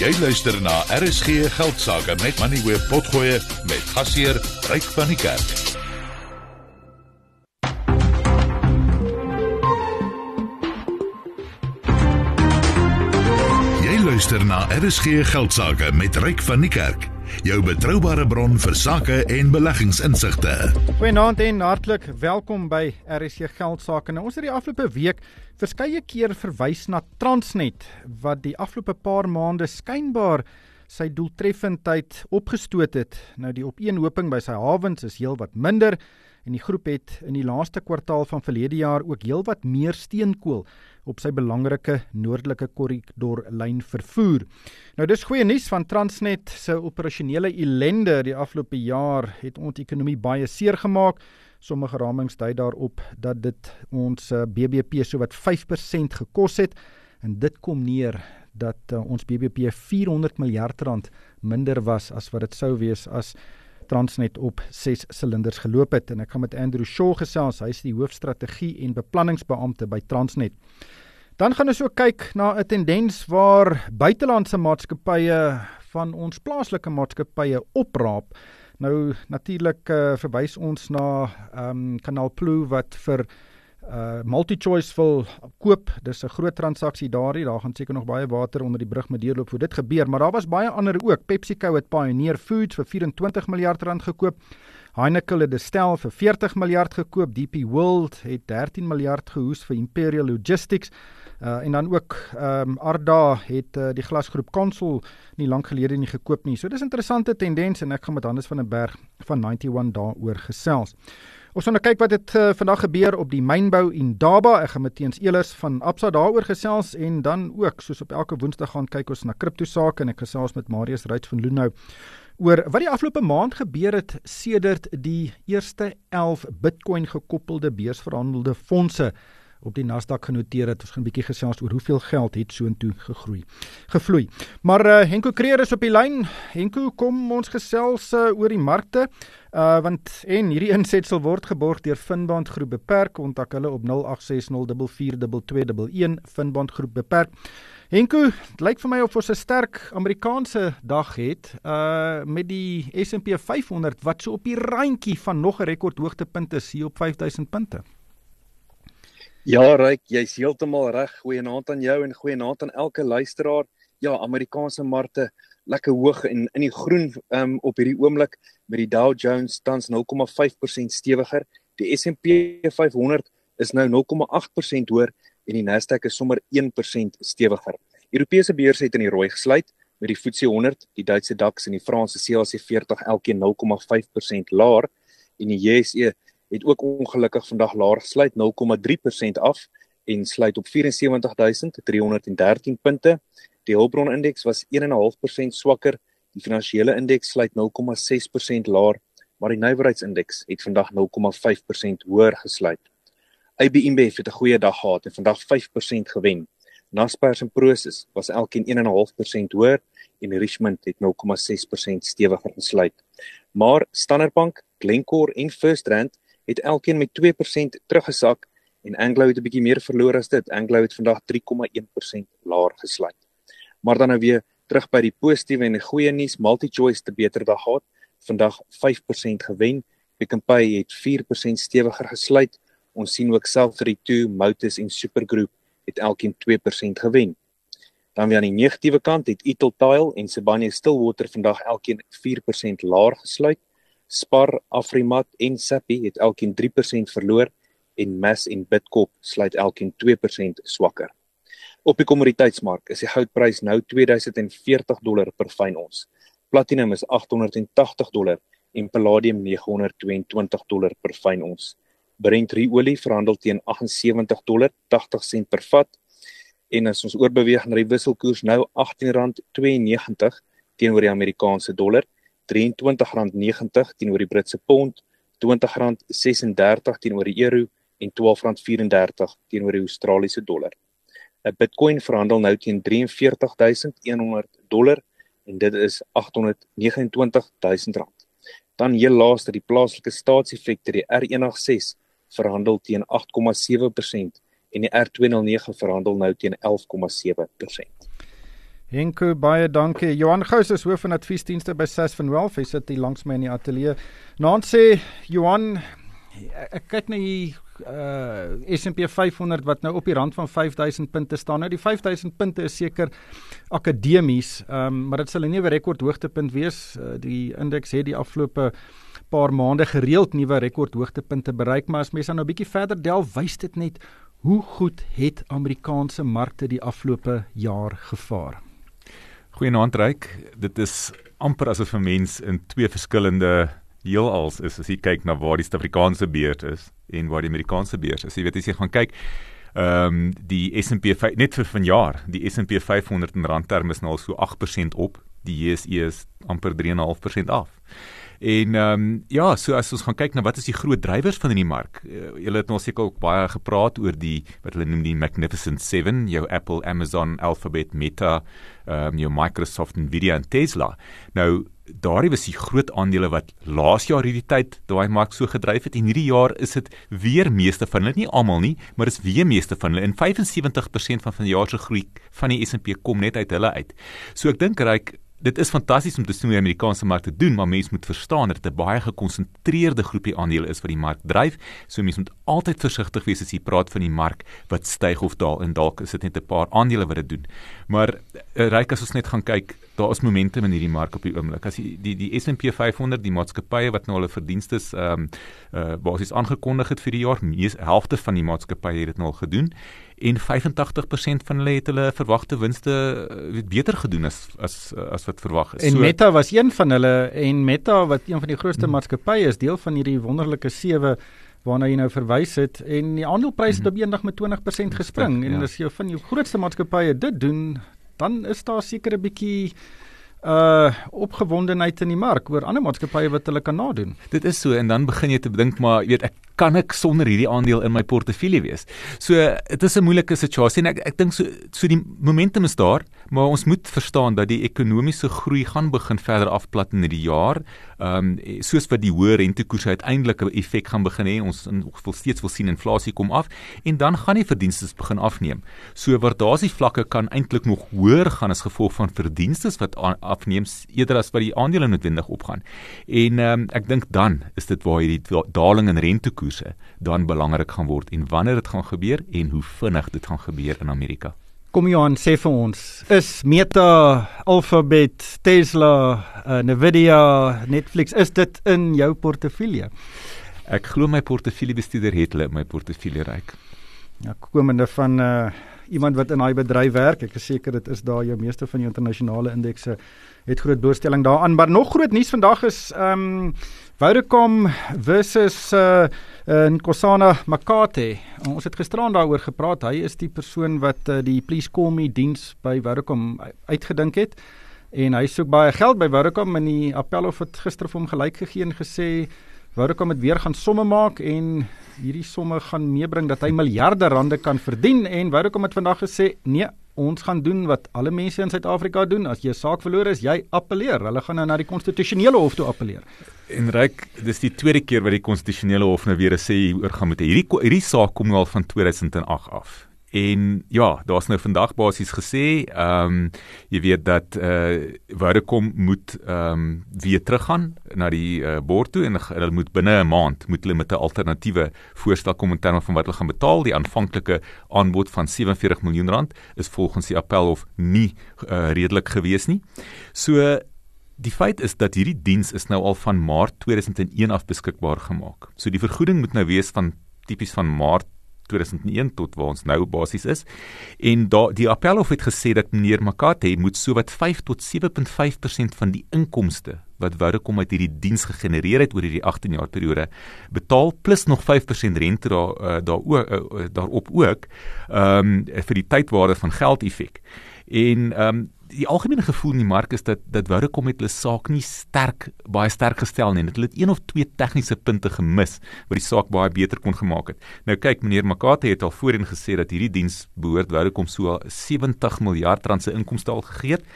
Jy luister na RSG Geldsaake met Money Web Potgoe met gasheer Ryk van die Kerk. Jy luister na RSG Geldsaake met Ryk van die Kerk. Jou betroubare bron vir sake en beleggingsinsigte. Goeienaand en hartlik welkom by RSC Geldsaake. Nou ons het die afgelope week verskeie keer verwys na Transnet wat die afgelope paar maande skynbaar sy doeltreffendheid opgestoot het. Nou die opeenhoping by sy hawens is heelwat minder en die groep het in die laaste kwartaal van verlede jaar ook heelwat meer steenkool op sy belangrike noordelike korridor lyn vervoer. Nou dis goeie nuus van Transnet se operasionele ellende die afgelope jaar het ons ekonomie baie seer gemaak. Sommige ramings dui daarop dat dit ons eh, BBP sowat 5% gekos het en dit kom neer dat uh, ons BBP 400 miljard rand minder was as wat dit sou wees as Transnet op 6 silinders geloop het en ek gaan met Andrew Shaw gesels, hy is die hoofstrategie en beplanningsbeampte by Transnet. Dan gaan ons ook kyk na 'n tendens waar buitelandse maatskappye van ons plaaslike maatskappye opraap Nou natuurlik uh, verwys ons na ehm um, Kanaal Plu wat vir MultiChoice wil koop. Dis 'n groot transaksie daardie. Daar gaan seker nog baie water onder die brug moet deurloop voor dit gebeur, maar daar was baie ander ook. PepsiCo het Pioneer Foods vir 24 miljard rand gekoop. Heineken het Destel vir 40 miljard gekoop. DP World het 13 miljard gehoes vir Imperial Logistics. Uh en dan ook ehm um, Arda het uh, die glasgroep Consol nie lank gelede nie gekoop nie. So dis interessante tendens en ek gaan met Hannes van der Berg van 91 daaroor gesels. Ons gaan nou kyk wat het uh, vandag gebeur op die mynbou in Daba. Ek gaan met Teens Elers van Absa daaroor gesels en dan ook soos op elke Woensdag gaan kyk ons na kripto sake en ek gesels met Marius Ryds van Loonhou oor wat die afgelope maand gebeur het sedert die eerste 11 Bitcoin gekoppelde beursverhandelde fondse op die Nasdaq genoteer het. Ons gaan 'n bietjie gesels oor hoeveel geld het soontoe gegroei. Gevloei. Maar uh, Henko Kreer is op die lyn. Henko, kom ons gesels uh, oor die markte. Uh want en hierdie insetsel word geborg deur Finbond Groep Beperk. Kontak hulle op 0860442211 Finbond Groep Beperk. Henko, dit lyk vir my of ons 'n sterk Amerikaanse dag het uh met die S&P 500 wat so op die randjie van nog 'n rekordhoogtepunt is hier op 5000 punte. Ja, Ryk, jy's heeltemal reg. Goeienaand aan jou en goeienaand aan elke luisteraar. Ja, Amerikaanse markte lekker hoog en in die groen um, op hierdie oomblik met die Dow Jones tans 0,5% stewiger. Die S&P 500 is nou 0,8% hoër en die Nasdaq is sommer 1% stewiger. Europese beurse het in die rooi gesluit met die FTSE 100, die Duitse DAX en die Franse CAC 40 elkeen 0,5% laer en die JSE het ook ongelukkig vandag laer gesluit 0,3% af en sluit op 74313 punte. Die Hulbron indeks was 1.5% swakker. Die finansiële indeks sluit 0,6% laer, maar die nywerheidsindeks het vandag 0,5% hoër gesluit. IBM het 'n goeie dag gehad en vandag 5% gewen. Naspers en Prosus was elkeen 1.5% hoër en Richmond het 0,6% stewiger gesluit. Maar Standard Bank, Glencore en First Rand het elkeen met 2% teruggesak en Anglo het 'n bietjie meer verloor as dit. Anglo het vandag 3,1% laer gesluit. Maar dan nou weer terug by die positiewe en die goeie nuus, MultiChoice te beter dag gehad. Vandag 5% gewen. Pick n Pay het 4% stewiger gesluit. Ons sien ook Self32, Motus en Supergroup het elkeen 2% gewen. Dan weer aan die negatiewe kant het Itel Tile en Sibanye Stillwater vandag elkeen 4% laer gesluit. Spar, Afrimat en Sappi het elkeen 3% verloor en Mass en Bidcorp sluit elkeen 2% swakker. Op die kommoditeitsmark is die goudprys nou 2040 dollar per fyn ons. Platinum is 880 dollar en palladium 922 dollar per fyn ons. Brent olie verhandel teen 78 dollar 80 sent per vat en as ons oorbeweeg na die wisselkoers nou R18.92 teenoor die Amerikaanse dollar R23.90 teenoor die Britse pond, R20.36 teenoor die euro en R12.34 teenoor die Australiese dollar. 'n Bitcoin verhandel nou teen 43100 dollar en dit is R829000. Dan heel laaste die plaaslike staatseffekte die R186 verhandel teen 8,7% en die R209 verhandel nou teen 11,7%. Henko baie dankie. Johan Gous is hoof van adviesdienste by Sas van Wealth. Hy sit hier langs my in die ateljee. Naand sê Johan, ek kyk na hier uh S&P 500 wat nou op die rand van 5000 punte staan. Nou die 5000 punte is seker akademies, um, maar dit sal 'n nuwe rekord hoogtepunt wees. Uh, die indeks het die afgelope paar maande gereeld nuwe rekord hoogtepunte bereik, maar as mense nou 'n bietjie verder delf, wys dit net hoe goed het Amerikaanse markte die afgelope jaar gevaar. Goeienaand Ryk, dit is amper asof 'n mens in twee verskillende heelals is as jy kyk na waar die Suid-Afrikaanse beurs is en waar die Amerikaanse beurs is. Jy weet as jy gaan kyk ehm um, die S&P net vir vanjaar, die S&P 500 in randterme is nou al so 8% op, die JSE is amper 3.5% af. En ehm um, ja, so as ons gaan kyk na wat is die groot drywers van in die mark. Uh, julle het nou seker ook baie gepraat oor die wat hulle noem die Magnificent 7, jou Apple, Amazon, Alphabet, Meta, ehm um, jou Microsoft, Nvidia en Tesla. Nou daardie was die groot aandele wat laas jaar hierdie tyd daai mark so gedryf het en hierdie jaar is dit weer meeste van hulle nie almal nie maar is weer meeste van hulle en 75% van vanjaar se groei van die S&P kom net uit hulle uit. So ek dink reik dit is fantasties om te sien hoe die Amerikaanse mark te doen, maar mens moet verstaan dat dit 'n baie gekonsentreerde groepie aandele is wat die mark dryf. So mens moet altyd versigtig wees as jy praat van die mark wat styg of daal en dalk is dit net 'n paar aandele wat dit doen. Maar uh, ryk as ons net gaan kyk, daar is momentum in hierdie mark op die oomblik. As jy die die S&P 500, die maatskappye wat nou hulle verdienste ehm um, uh basies aangekondig het vir die jaar, mees helfte van die maatskappye het dit nou al gedoen en 85% van hulle het hulle verwagte winste eh, weet beter gedoen as as as wat verwag is. En so, Meta was een van hulle en Meta wat een van die grootste hmm. maatskappye is, deel van hierdie wonderlike sewe waarna jy nou verwys het en die aandelepryse het hmm. op eendag met 20% gespring Stuk, en ja. as jy van jou grootste maatskappye dit doen, dan is daar seker 'n bietjie uh opgewondenheid in die mark oor ander maatskappye wat hulle kan nadoen. Dit is so en dan begin jy te dink maar weet ek kan ek sonder hierdie aandeel in my portefeulje wees. So dit is 'n moeilike situasie en ek ek dink so so die momentum is daar, maar ons moet verstaan dat die ekonomiese groei gaan begin verder afplat in hierdie jaar. Ehm um, soos wat die hoë rentekoerse uiteindelik 'n effek gaan begin hê, ons in geval steeds wil sien inflasie kom af en dan gaan die verdienste begin afneem. So waardasie vlakke kan eintlik nog hoër gaan as gevolg van verdienste wat afneem eerder as wat die aandele noodwendig opgaan. En ehm um, ek dink dan is dit waar hierdie daling in rentekoerse koerse dan belangrik gaan word en wanneer dit gaan gebeur en hoe vinnig dit gaan gebeur in Amerika. Kom Johan sê vir ons, is Meta, Alphabet, Tesla, uh, Nvidia, Netflix is dit in jou portefeulje? Ek glo my portefeuljebestuurder het hulle in my portefeulje ryk. Ja, komende van uh, iemand wat in daai bedryf werk, ek is seker dit is daar jou meeste van die internasionale indekse het groot blootstelling daaraan, maar nog groot nuus vandag is ehm um, Vodacom versus uh in Kosana Makate. Ons het gisteraan daaroor gepraat. Hy is die persoon wat uh, die Please Call Me diens by Vodacom uitgedink het en hy soek baie geld by Vodacom en die Appelhof het gister vir hom gelyk gegee en gesê Vodacom het weer gaan somme maak en hierdie somme gaan meebring dat hy miljarde rande kan verdien en Vodacom het vandag gesê nee ons gaan doen wat alle mense in Suid-Afrika doen. As jy 'n saak verloor is, jy appeleer. Hulle gaan nou na die konstitusionele hof toe appeleer. En Ryk, dis die tweede keer wat die konstitusionele hof nou weer sê oor gaan met hierdie hierdie saak kom nou al van 2008 af. En ja, daar's nou vandag basies gesê, ehm um, jy weet dat eh uh, Vodacom moet ehm um, weer teruggaan na die uh, bord toe en hulle moet binne 'n maand moet hulle met 'n alternatiewe voorstel kom in terme van wat hulle gaan betaal. Die aanvanklike aanbod van 47 miljoen rand is volgens die appelhof nie uh, redelik gewees nie. So Die feit is dat hierdie diens is nou al van Maart 2001 af beskikbaar gemaak. So die vergoeding moet nou wees van tipies van Maart 2001 tot waar ons nou basies is. En daar die appelhof het gesê dat meneer Makate moet sowat 5 tot 7.5% van die inkomste wat Vodacom uit hierdie diens gegenereer het oor hierdie 18 jaar periode betaal plus nog 5% rente daar uh, daar ook uh, daarop ook ehm um, vir die tydwaarde van geld effek. En ehm um, die algemene gevoel in die mark is dat dat Vodacom met hulle saak nie sterk baie sterk gestel nie. Hulle het een of twee tegniese punte gemis wat die saak baie beter kon gemaak het. Nou kyk, meneer Makate het al voorheen gesê dat hierdie diens behoort Vodacom so 70 miljard rand se inkomste al gegee het.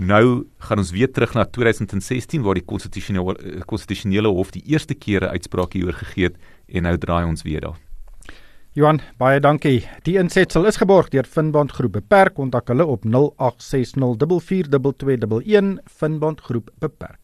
Nou gaan ons weer terug na 2016 waar die konstitusionele konstitusionele hof die eerste keer 'n uitspraak hieroor gegee het en nou draai ons weer daar. Johan, baie dankie. Die insetsel is geborg deur Finbond Groep Beperk. Kontak hulle op 0860442211 Finbond Groep Beperk.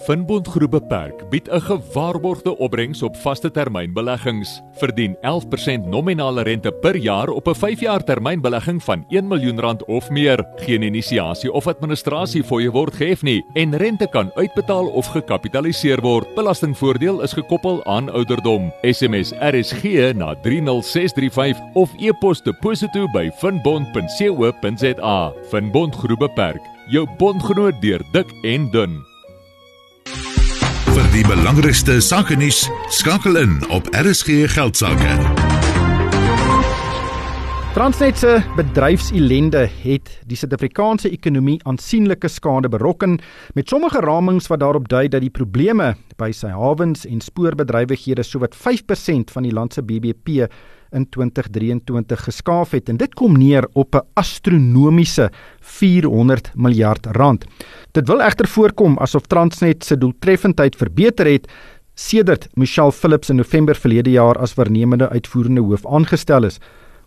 Finbond Groep Beperk bied 'n gewaarborgde opbrengs op vaste termynbeleggings. Verdien 11% nominale rente per jaar op 'n 5-jaar termynbelegging van 1 miljoen rand of meer. Geen inisiasie of administrasie fooie word gehef nie en rente kan uitbetaal of gekapitaliseer word. Belastingvoordeel is gekoppel aan ouderdom. SMS RSG na 30635 of e-pos deposito by finbond.co.za. Finbond Groep Beperk, jou bondgenoot deur dik en dun. Vir die belangrikste sake nuus skakel in op RSG Geldsaake. Transnet se bedryfselende het die Suid-Afrikaanse ekonomie aansienlike skade berokken met sommige ramings wat daarop dui dat die probleme by sy hawens en spoorbedrywighede sowat 5% van die land se BBP in 2023 geskaaf het en dit kom neer op 'n astronomiese 400 miljard rand. Dit wil egter voorkom asof Transnet se doeltreffendheid verbeter het sedert Michelle Phillips in November verlede jaar as waarnemende uitvoerende hoof aangestel is.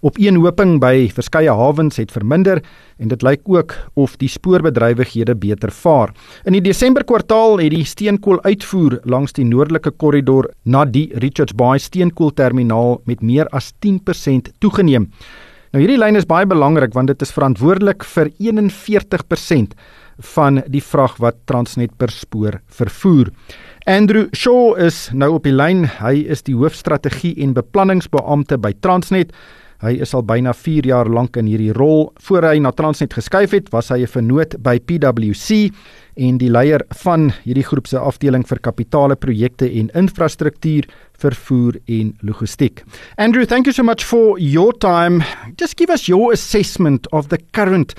Opeenhoping by verskeie hawens het verminder en dit lyk ook of die spoorbedrywighede beter vaar. In die Desember kwartaal het die steenkooluitvoer langs die noordelike korridor na die Richards Bay steenkoolterminaal met meer as 10% toegeneem. Nou hierdie lyn is baie belangrik want dit is verantwoordelik vir 41% van die vrag wat Transnet per spoor vervoer. Andrew Shaw is nou op die lyn. Hy is die hoofstrategie en beplanningsbeampte by Transnet. Hy is al byna 4 jaar lank in hierdie rol. Voor hy na Transnet geskuif het, was hy 'n vernoot by PwC en die leier van hierdie groep se afdeling vir kapitale projekte en infrastruktuur, vervoer en logistiek. Andrew, thank you so much for your time. Just give us your assessment of the current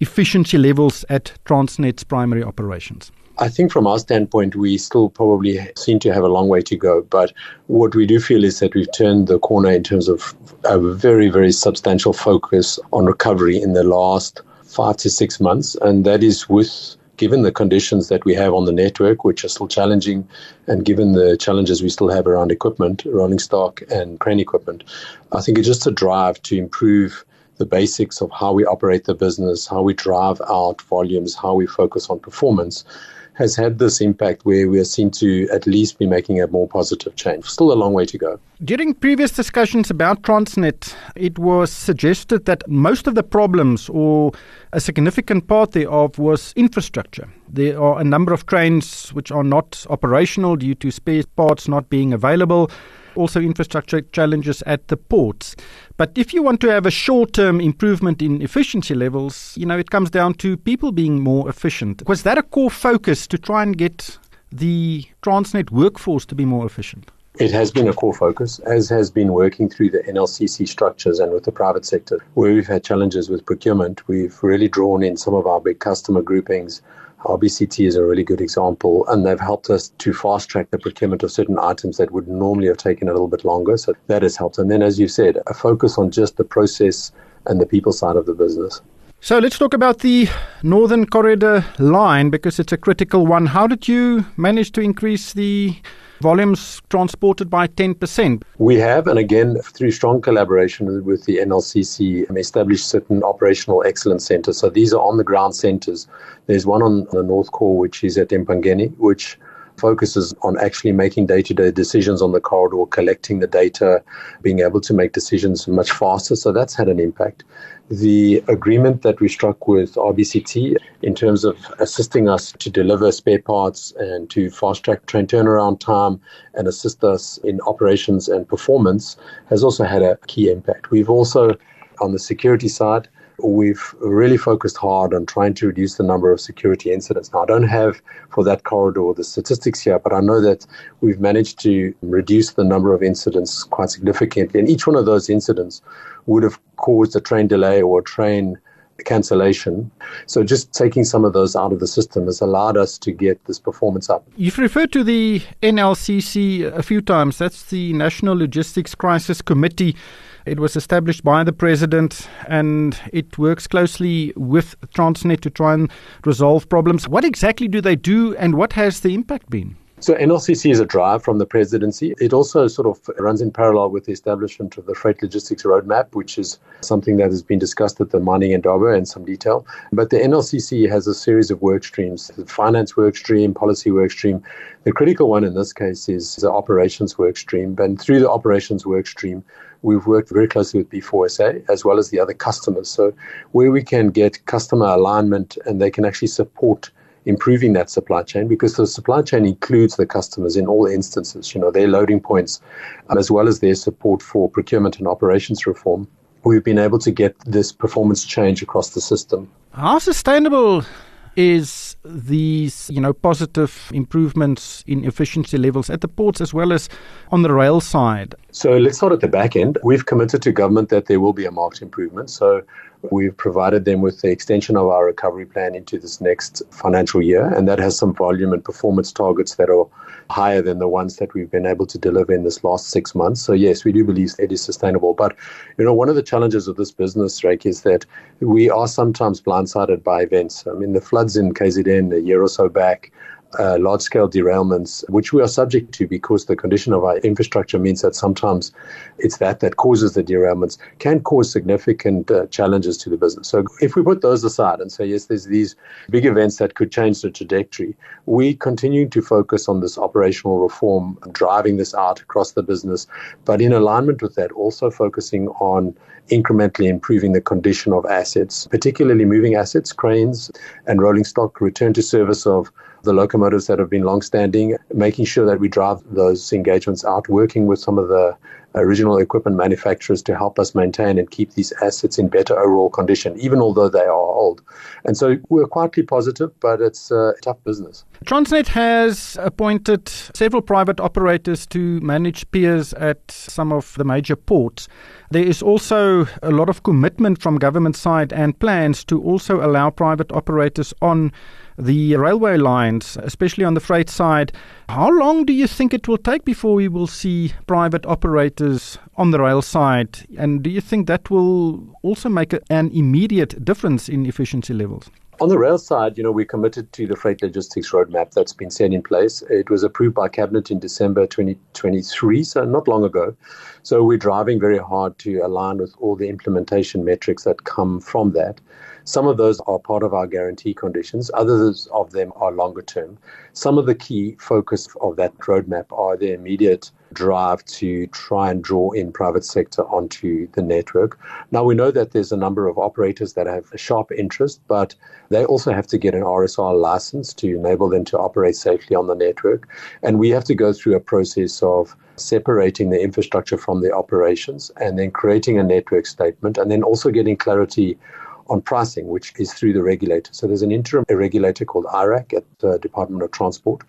efficiency levels at Transnet's primary operations. I think from our standpoint, we still probably seem to have a long way to go. But what we do feel is that we've turned the corner in terms of a very, very substantial focus on recovery in the last five to six months. And that is with, given the conditions that we have on the network, which are still challenging, and given the challenges we still have around equipment, rolling stock, and crane equipment, I think it's just a drive to improve the basics of how we operate the business, how we drive out volumes, how we focus on performance has had this impact where we are seen to at least be making a more positive change. Still a long way to go. During previous discussions about Transnet, it was suggested that most of the problems, or a significant part thereof, was infrastructure. There are a number of trains which are not operational due to spare parts not being available also infrastructure challenges at the ports. But if you want to have a short term improvement in efficiency levels, you know, it comes down to people being more efficient. Was that a core focus to try and get the Transnet workforce to be more efficient? It has been a core focus, as has been working through the NLCC structures and with the private sector. Where we've had challenges with procurement, we've really drawn in some of our big customer groupings RBCT is a really good example, and they've helped us to fast track the procurement of certain items that would normally have taken a little bit longer. So that has helped. And then, as you said, a focus on just the process and the people side of the business. So let's talk about the Northern Corridor line because it's a critical one. How did you manage to increase the volumes transported by 10%. We have, and again, through strong collaboration with the NLCC, um, established certain operational excellence centers. So these are on the ground centers. There's one on the North Core, which is at Empangeni, which focuses on actually making day to day decisions on the corridor, collecting the data, being able to make decisions much faster. So that's had an impact. The agreement that we struck with RBCT in terms of assisting us to deliver spare parts and to fast track train turnaround time and assist us in operations and performance has also had a key impact. We've also, on the security side, we've really focused hard on trying to reduce the number of security incidents. Now, I don't have for that corridor the statistics here, but I know that we've managed to reduce the number of incidents quite significantly. And each one of those incidents would have caused a train delay or a train cancellation. So just taking some of those out of the system has allowed us to get this performance up. You've referred to the NLCC a few times. That's the National Logistics Crisis Committee. It was established by the president and it works closely with Transnet to try and resolve problems. What exactly do they do and what has the impact been? So NLCC is a drive from the presidency. It also sort of runs in parallel with the establishment of the freight logistics roadmap, which is something that has been discussed at the mining Indaba in some detail. But the NLCC has a series of work streams: the finance work stream, policy work stream. The critical one in this case is the operations work stream. And through the operations work stream, we've worked very closely with B4SA as well as the other customers. So where we can get customer alignment and they can actually support improving that supply chain because the supply chain includes the customers in all instances, you know, their loading points, um, as well as their support for procurement and operations reform. We've been able to get this performance change across the system. How sustainable is these, you know, positive improvements in efficiency levels at the ports as well as on the rail side? So let's start at the back end. We've committed to government that there will be a marked improvement. So We've provided them with the extension of our recovery plan into this next financial year, and that has some volume and performance targets that are higher than the ones that we've been able to deliver in this last six months. So yes, we do believe it is sustainable. But you know, one of the challenges of this business, Drake, is that we are sometimes blindsided by events. I mean, the floods in KZN a year or so back uh, large scale derailments, which we are subject to because the condition of our infrastructure means that sometimes it's that that causes the derailments, can cause significant uh, challenges to the business. So if we put those aside and say, yes, there's these big events that could change the trajectory, we continue to focus on this operational reform, driving this out across the business, but in alignment with that, also focusing on incrementally improving the condition of assets, particularly moving assets, cranes, and rolling stock, return to service of the locomotives that have been long-standing, making sure that we drive those engagements out, working with some of the original equipment manufacturers to help us maintain and keep these assets in better overall condition, even although they are old. And so we're quietly positive, but it's a tough business. Transnet has appointed several private operators to manage piers at some of the major ports. There is also a lot of commitment from government side and plans to also allow private operators on the railway lines, especially on the freight side. How long do you think it will take before we will see private operators on the rail side? And do you think that will also make an immediate difference in efficiency levels? On the rail side, you know, we're committed to the freight logistics roadmap that's been set in place. It was approved by Cabinet in December 2023, so not long ago. So we're driving very hard to align with all the implementation metrics that come from that. Some of those are part of our guarantee conditions, others of them are longer term. Some of the key focus of that roadmap are the immediate drive to try and draw in private sector onto the network. Now we know that there's a number of operators that have a sharp interest, but they also have to get an RSR license to enable them to operate safely on the network. And we have to go through a process of separating the infrastructure from the operations and then creating a network statement and then also getting clarity on pricing, which is through the regulator. So there's an interim regulator called IRAC at the Department of Transport.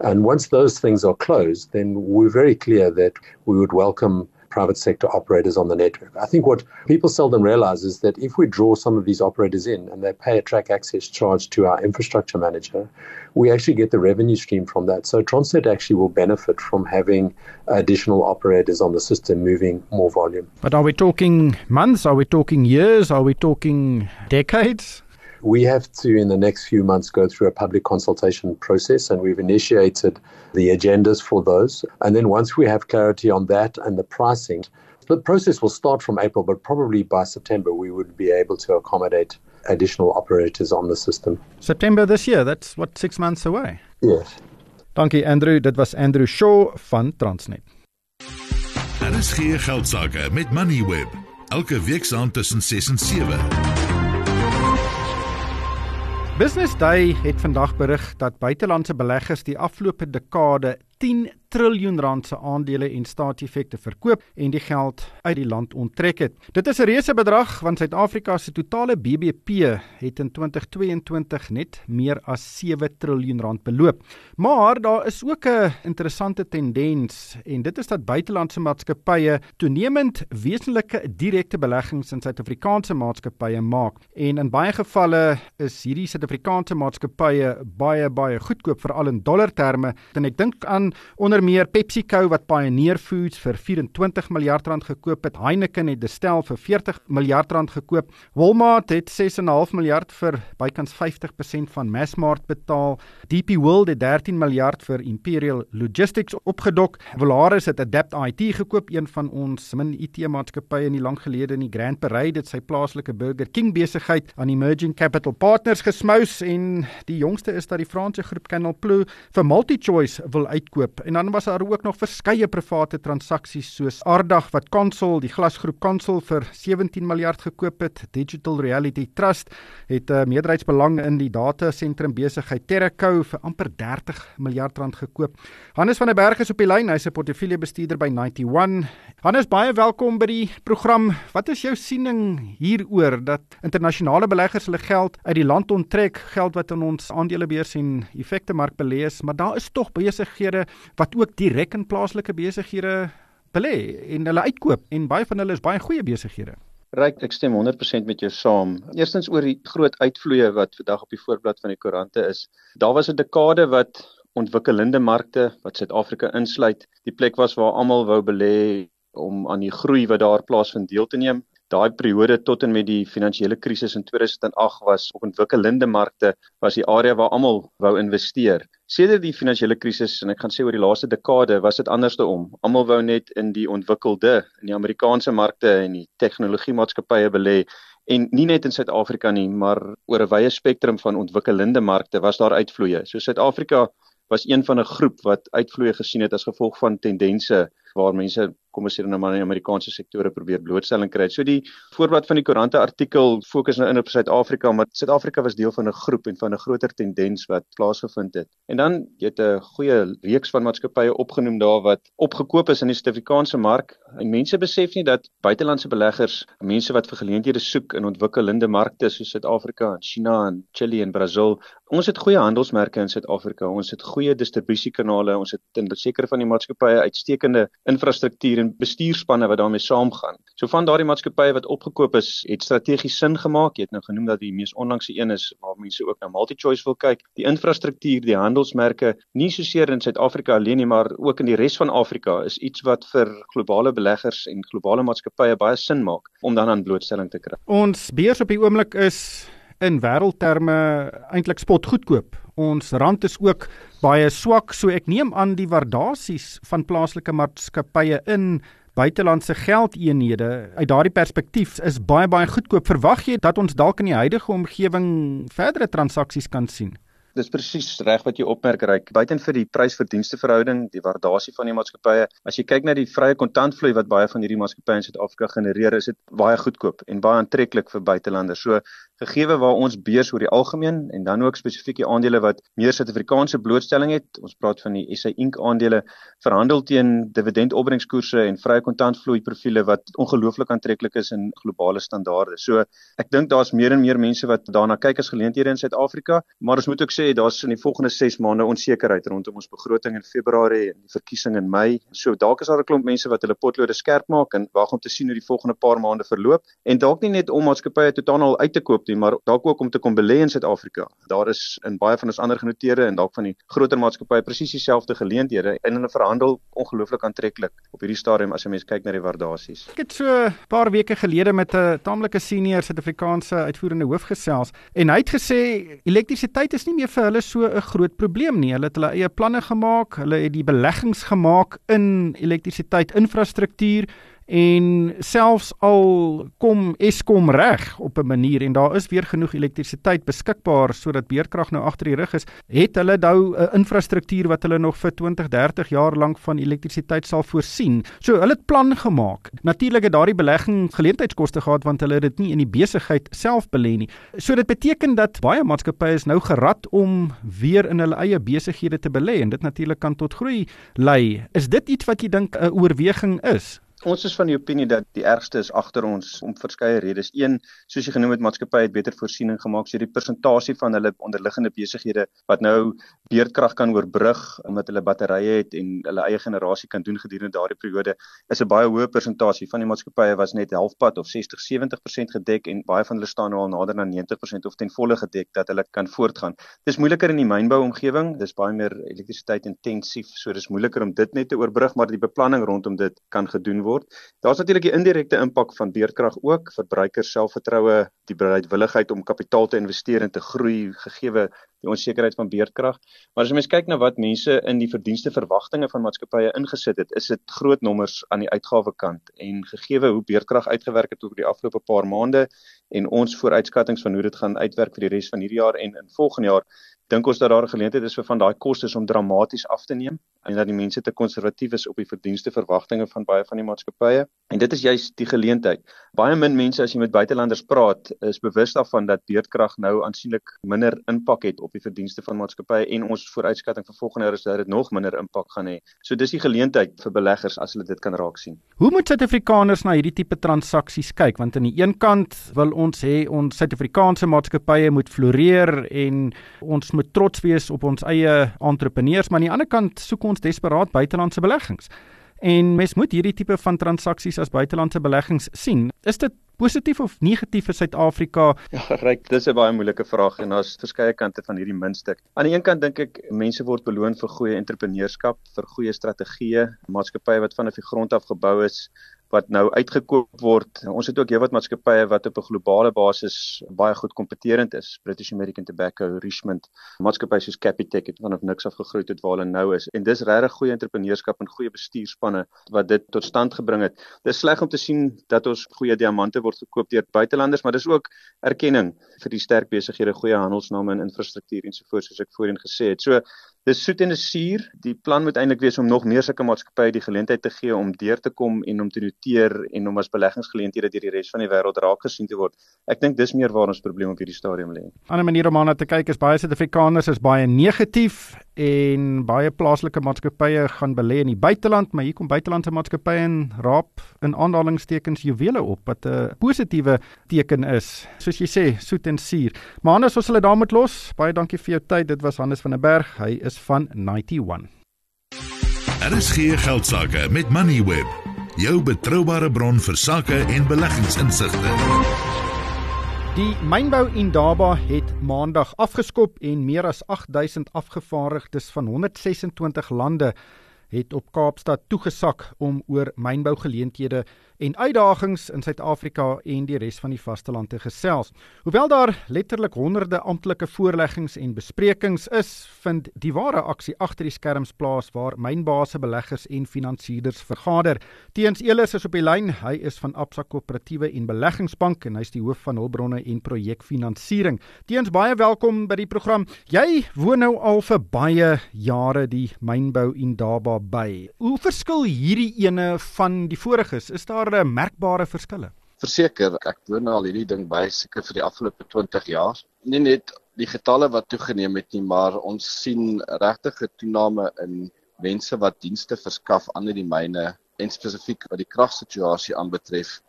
And once those things are closed, then we're very clear that we would welcome private sector operators on the network. I think what people seldom realize is that if we draw some of these operators in and they pay a track access charge to our infrastructure manager, we actually get the revenue stream from that. So Transnet actually will benefit from having additional operators on the system moving more volume. But are we talking months? Are we talking years? Are we talking decades? We have to, in the next few months, go through a public consultation process, and we've initiated the agendas for those. And then once we have clarity on that and the pricing, the process will start from April, but probably by September, we would be able to accommodate additional operators on the system. September this year, that's what, six months away? Yes. Dankie Andrew, dit was Andrew Shaw van Transnet. Daar is geen geldsaake met Moneyweb. Elke week saam tussen 6 en 7. Business Day het vandag berig dat buitelandse beleggers die afgelope dekade 10 triljoen rand se aandele en staatseffekte verkoop en die geld uit die land onttrek het. Dit is 'n reuse bedrag want Suid-Afrika se totale BBP het in 2022 net meer as 7 triljoen rand beloop. Maar daar is ook 'n interessante tendens en dit is dat buitelandse maatskappye toenemend wesenlike direkte beleggings in Suid-Afrikaanse maatskappye maak. En in baie gevalle is hierdie Suid-Afrikaanse maatskappye baie baie goedkoop veral in dollar terme. En ek dink aan onder meer PepsiCo wat Pioneer Foods vir 24 miljard rand gekoop het, Heineken het Distell vir 40 miljard rand gekoop, Walmart het 6.5 miljard vir bykans 50% van Massmart betaal, DP World het 13 miljard vir Imperial Logistics opgedok, Volaris het Adapt IT gekoop, een van ons min IT maatskappye in die lang gelede in die Grand Parade het sy plaaslike Burger King besigheid aan Emerging Capital Partners gesmous en die jongste is dat die Franse groep Canal Plus vir MultiChoice wil uitkoop. En dan was daar ook nog verskeie private transaksies soos Ardag wat Consol, die glasgroep Consol vir 17 miljard gekoop het. Digital Reality Trust het 'n uh, meerderheidsbelang in die data sentrum besigheid Terraco vir amper 30 miljard rand gekoop. Hannes van der Berg is op die lyn. Hy's 'n portefeuljebestuurder by 91. Hannes, baie welkom by die program. Wat is jou siening hieroor dat internasionale beleggers hulle geld uit die land onttrek, geld wat in ons aandelebeurs en effekte mark belê is, maar daar is tog besighede wat ook direk in plaaslike besighede belê en hulle uitkoop en baie van hulle is baie goeie besighede. Ryk, ek stem 100% met jou saam. Eerstens oor die groot uitvloeye wat vandag op die voorblad van die koerante is. Daar was 'n dekade wat ontwikkelende markte wat Suid-Afrika insluit, die plek was waar almal wou belê om aan die groei wat daar plaasvind deel te neem daai periode tot en met die finansiële krisis in 2008 was op ontwikkelende markte was die area waar almal wou investeer. Sedert die finansiële krisis en ek gaan sê oor die laaste dekade was dit anderste om. Almal wou net in die ontwikkelde, in die Amerikaanse markte en die tegnologiemaatskappye belê en nie net in Suid-Afrika nie, maar oor 'n wye spektrum van ontwikkelende markte was daar uitvloeye. So Suid-Afrika was een van 'n groep wat uitvloeye gesien het as gevolg van tendense waar mense kom ons sê nou maar in Amerikaanse sektore probeer blootstelling kry. So die voorblad van die koerante artikel fokus nou in op Suid-Afrika, maar Suid-Afrika was deel van 'n groep en van 'n groter tendens wat plaasgevind het. En dan jy het 'n goeie reeks van maatskappye opgenoem daar wat opgekoop is in die Suid-Afrikaanse mark. En mense besef nie dat buitelandse beleggers, mense wat vir geleenthede soek in ontwikkelende markte soos Suid-Afrika en China en Chili en Brasil, ons het goeie handelsmerke in Suid-Afrika. Ons het goeie distribusiekanale, ons het in sekere van die maatskappye uitstekende infrastruktuur en bestuurspanne wat daarmee saamgaan. So van daardie maatskappye wat opgekoop is, het strategies sin gemaak. Jy het nou genoem dat die mees onlangse een is waar mense ook na MultiChoice wil kyk. Die infrastruktuur, die handelsmerke, nie soseer in Suid-Afrika alleen nie, maar ook in die res van Afrika is iets wat vir globale beleggers en globale maatskappye baie sin maak om dan aan blootstelling te kry. Ons beurs op die oomblik is in wêreldterme eintlik spot goedkoop. Ons rand is ook baie swak, so ek neem aan die waardasies van plaaslike maatskappye in buitelandse geldeenhede uit daardie perspektief is baie baie goedkoop. Verwag jy dat ons dalk in die huidige omgewing verdere transaksies kan sien? Dis presies reg wat jy opmerk reik. Buiten vir die prys-verdienste verhouding, die waardasie van die maatskappye, as jy kyk na die vrye kontantvloei wat baie van hierdie maatskappye in Suid-Afrika genereer, is dit baie goedkoop en baie aantreklik vir buitelanders. So gegeewe waar ons beurs oor die algemeen en dan ook spesifiek die aandele wat meer Suid-Afrikaanse blootstelling het. Ons praat van die SA Inc aandele verhandel teen dividendopbrengskoerse en vrye kontantvloei profile wat ongelooflik aantreklik is in globale standaarde. So ek dink daar's meer en meer mense wat daarna kyk as geleenthede in Suid-Afrika, maar ons moet ook sê daar's in die volgende 6 maande onsekerheid rondom ons begroting in Februarie en die verkiesing in Mei. So dalk is daar 'n klomp mense wat hulle potlode skerp maak en wag om te sien hoe die volgende paar maande verloop en dalk nie net om maatskappye totaal uit te koop nie, maar dalk ook om te kom belê in Suid-Afrika. Daar is in baie van ons ander genoteerde en dalk van die groter maatskappye presies dieselfde geleenthede en 'n verhandel ongelooflik aantreklik op hierdie stadium as jy mens kyk na die waardasies. Ek het so 'n paar weke gelede met 'n taamlike senior Suid-Afrikaanse uitvoerende hoof gesels en hy het gesê elektrisiteit is nie meer vir hulle so 'n groot probleem nie. Hulle het hulle eie planne gemaak, hulle het die beleggings gemaak in elektrisiteit infrastruktuur en selfs al kom Eskom reg op 'n manier en daar is weer genoeg elektrisiteit beskikbaar sodat beerkrag nou agter die rug is, het hulle nou 'n infrastruktuur wat hulle nog vir 20, 30 jaar lank van elektrisiteit sal voorsien. So hulle het plan gemaak. Natuurlik het daardie belegging geleentheidskoste gehad want hulle het dit nie in die besigheid self belê nie. So dit beteken dat baie maatskappye is nou gerad om weer in hulle eie besighede te belê en dit natuurlik kan tot groei lei. Is dit iets wat jy dink 'n oorweging is? Ons is van die opinie dat die ergste is agter ons om verskeie redes. Een, soos jy genoem het, maatskappye het beter voorsiening gemaak so die persentasie van hulle onderliggende besighede wat nou beerdkrag kan oorbrug omdat hulle batterye het en hulle eie generasie kan doen gedurende daardie periode is 'n baie hoë persentasie van die maatskappye was net halfpad of 60-70% gedek en baie van hulle staan nou al nader aan 90% of ten volle gedek dat hulle kan voortgaan. Dis moeiliker in die mynbou omgewing, dis baie meer elektrisiteit intensief, so dis moeiliker om dit net te oorbrug, maar die beplanning rondom dit kan gedoen word word. Daar's natuurlik die indirekte impak van beerdkrag ook, verbruikers selfvertroue, die bereidwilligheid om kapitaal te investeer en te groei gegee die onsekerheid van beerdkrag. Maar as jy mens kyk na wat mense in die verdienste verwagtinge van maatskappye ingesit het, is dit groot nommers aan die uitgawekant en gegee hoe beerdkrag uitgewerk het oor die afgelope paar maande en ons vooruitskattinge van hoe dit gaan uitwerk vir die res van hierdie jaar en in volgende jaar dink ons dat daar 'n geleentheid is vir van daai kostes om dramaties af te neem en dat die mense te konservatief is op die verdienste verwagtinge van baie van die maatskappye. En dit is juist die geleentheid. Baie min mense as jy met buitelanders praat, is bewus daarvan dat beerdkrag nou aansienlik minder impak het op die verdienste van maatskappye en ons vooruitskatting vir volgende jaar is dat dit nog minder impak gaan hê. So dis die geleentheid vir beleggers as hulle dit kan raak sien. Hoe moet Suid-Afrikaners na hierdie tipe transaksies kyk? Want aan die een kant wil ons hê ons Suid-Afrikaanse maatskappye moet floreer en ons moet trots wees op ons eie entrepreneurs, maar aan die ander kant soek ons desperaat buitelandse beleggings. En mens moet hierdie tipe van transaksies as buitelandse beleggings sien. Is dit positief of negatief vir Suid-Afrika? Ja, ryk, dis 'n baie moeilike vraag en daar's verskeie kante van hierdie muntstuk. Aan die een kant dink ek mense word beloon vir goeie entrepreneurskap, vir goeie strategieë, maatskappye wat vanaf die grond af gebou is wat nou uitgekoop word. Ons het ook heelwat maatskappye wat op 'n globale basis baie goed kompeterend is. British American Tobacco, Richmond, maatskappye soos Capitec het vanaf niks af gegroei tot waar hulle nou is. En dis regtig goeie entrepreneurskap en goeie bestuurspanne wat dit tot stand gebring het. Dis sleg om te sien dat ons goeie diamante word gekoop deur buitelanders, maar dis ook erkenning vir die sterk besighede, goeie handelsname en infrastruktuur ensovoorts soos ek voorheen gesê het. So Dis soet en dis suur. Die plan moet eintlik wees om nog meer sulke maatskappye die geleentheid te gee om deur te kom en om te noteer en om as beleggingsgeleenthede deur die res van die wêreld raak gesien te word. Ek dink dis meer waar ons probleem op hierdie stadium lê. 'n Ander manier om aan te kyk is baie Suid-Afrikaners is baie negatief en baie plaaslike maatskappye gaan belê in die buiteland, maar hier kom buitelandse maatskappye en raap in aanhalingstekens juwele op wat 'n positiewe teken is. Soos jy sê, soet en suur. Maar anders as hulle daar moet los. Baie dankie vir jou tyd. Dit was Hannes van der Berg. Hy is van 91. Daar is hier geldsaake met Moneyweb, jou betroubare bron vir sake en beleggingsinsigte. Die mynbou Indaba het maandag afgeskop en meer as 8000 afgevaardigdes van 126 lande het op Kaapstad toegesak om oor mynbougeleenthede en uitdagings in Suid-Afrika en die res van die vasteland te gesels. Hoewel daar letterlik honderde amptelike voorleggings en besprekings is, vind die ware aksie agter die skerms plaas waar mynbase beleggers en finansierders vergader. Teens Elers is op die lyn. Hy is van Absa Koöperatiewe en Beleggingsbank en hy's die hoof van hulpbronne en projekfinansiering. Teens baie welkom by die program. Jy woon nou al vir baie jare die mynbou in Daba by. Hoe verskil hierdie ene van die voriges? Is daar daar 'n merkbare verskille? Verseker, ek doen al hierdie ding by seker vir die afgelope 20 jaar. Nie net die getalle wat toegeneem het nie, maar ons sien regtig 'n toename in mense wat dienste verskaf aan die myne en spesifiek wat die kragsituasie aanbetref.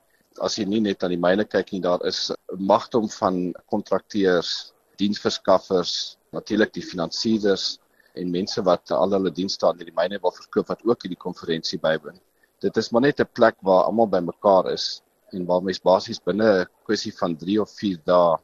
As jy nie net aan die myne kyk nie, daar is 'n magdom van kontrakteurs, diensverskaffers, natuurlik die finansiëerders en mense wat al hulle dienste aan die myne wil verkoop wat ook hierdie konferensie bywoon dit is maar net 'n plek waar almal bymekaar is en waar mens basies binne 'n kwessie van 3 of 4 dae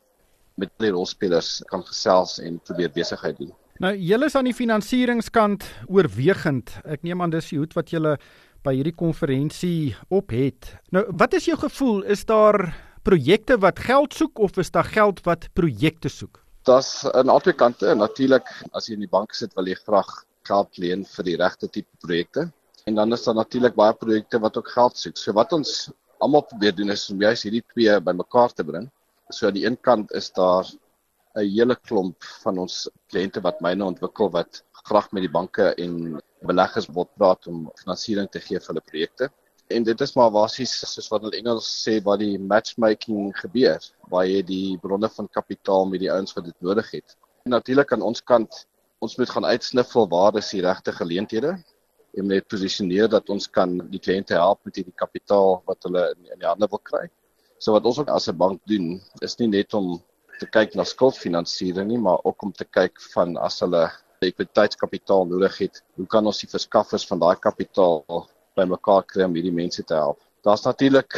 met die rolspelers kan gesels en probeer besigheid doen. Nou, julle is aan die finansieringskant oorwegend. Ek neem aan dis die hoed wat julle by hierdie konferensie op het. Nou, wat is jou gevoel? Is daar projekte wat geld soek of is daar geld wat projekte soek? Das aan albei kante. Natuurlik, as jy in die bank sit, wil jy graag geld leen vir die regte tipe projekte. En dan is daar natuurlik baie projekte wat ook geld soek. So wat ons almal probeer doen is om juist hierdie twee bymekaar te bring. So aan die een kant is daar 'n hele klomp van ons kliënte wat myne ontwikkel wat graag met die banke en beleggers wil praat om finansiering te gee vir hulle projekte. En dit is maar basies soos wat hulle Engels sê waar die matchmaking gebeur, waar jy die bronne van kapitaal met die ouens wat dit nodig het. Natuurlik aan ons kant, ons moet gaan uitsniffel waar is die regte geleenthede en net posisioneer dat ons kan die kliënte help met hierdie kapitaal wat hulle in, in die hande wil kry. So wat ons ook as 'n bank doen, is nie net om te kyk na skuldfinansiering nie, maar ook om te kyk van as hulle ekwiteitskapitaal nodig het, hoe kan ons die verskaffers van daai kapitaal bymekaar kry om hierdie mense te help? Daar's natuurlik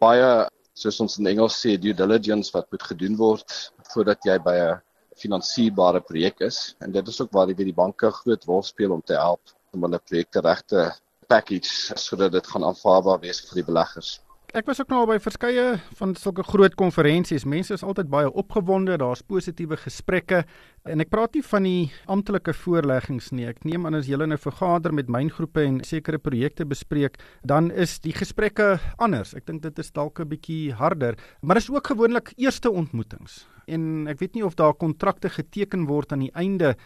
baie soos ons in Engels sê due diligence wat moet gedoen word voordat jy by 'n finansierbare projek is en dit is ook waar die die banke groot rol speel om te help om hulle projekte regte package sodat dit gaan aanvaarbaar wees vir die beleggers. Ek was ook nou by verskeie van sulke groot konferensies. Mense is altyd baie opgewonde, daar's positiewe gesprekke en ek praat nie van die amptelike voorleggings nie. Ek neem aan as julle nou vergader met myngroepe en sekere projekte bespreek, dan is die gesprekke anders. Ek dink dit is dalk 'n bietjie harder, maar is ook gewoonlik eerste ontmoetings. En ek weet nie of daar kontrakte geteken word aan die einde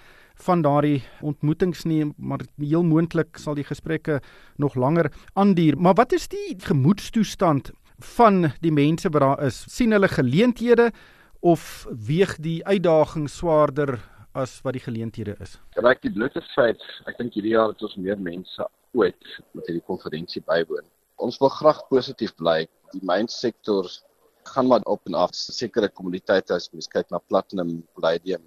van daardie ontmoetings nie, maar heel moontlik sal die gesprekke nog langer aanduur. Maar wat is die gemoedstoestand van die mense wat daar is? sien hulle geleenthede of weeg die uitdaging swaarder as wat die geleenthede is? Reg die blote feit, ek dink hierdie jaar het ons meer mense ooit met hierdie konferensie bywoon. Ons wil graag positief bly. Die mynsektor gaan maar op en af. Sekere kommoditeite as mens kyk na platinum, palladium,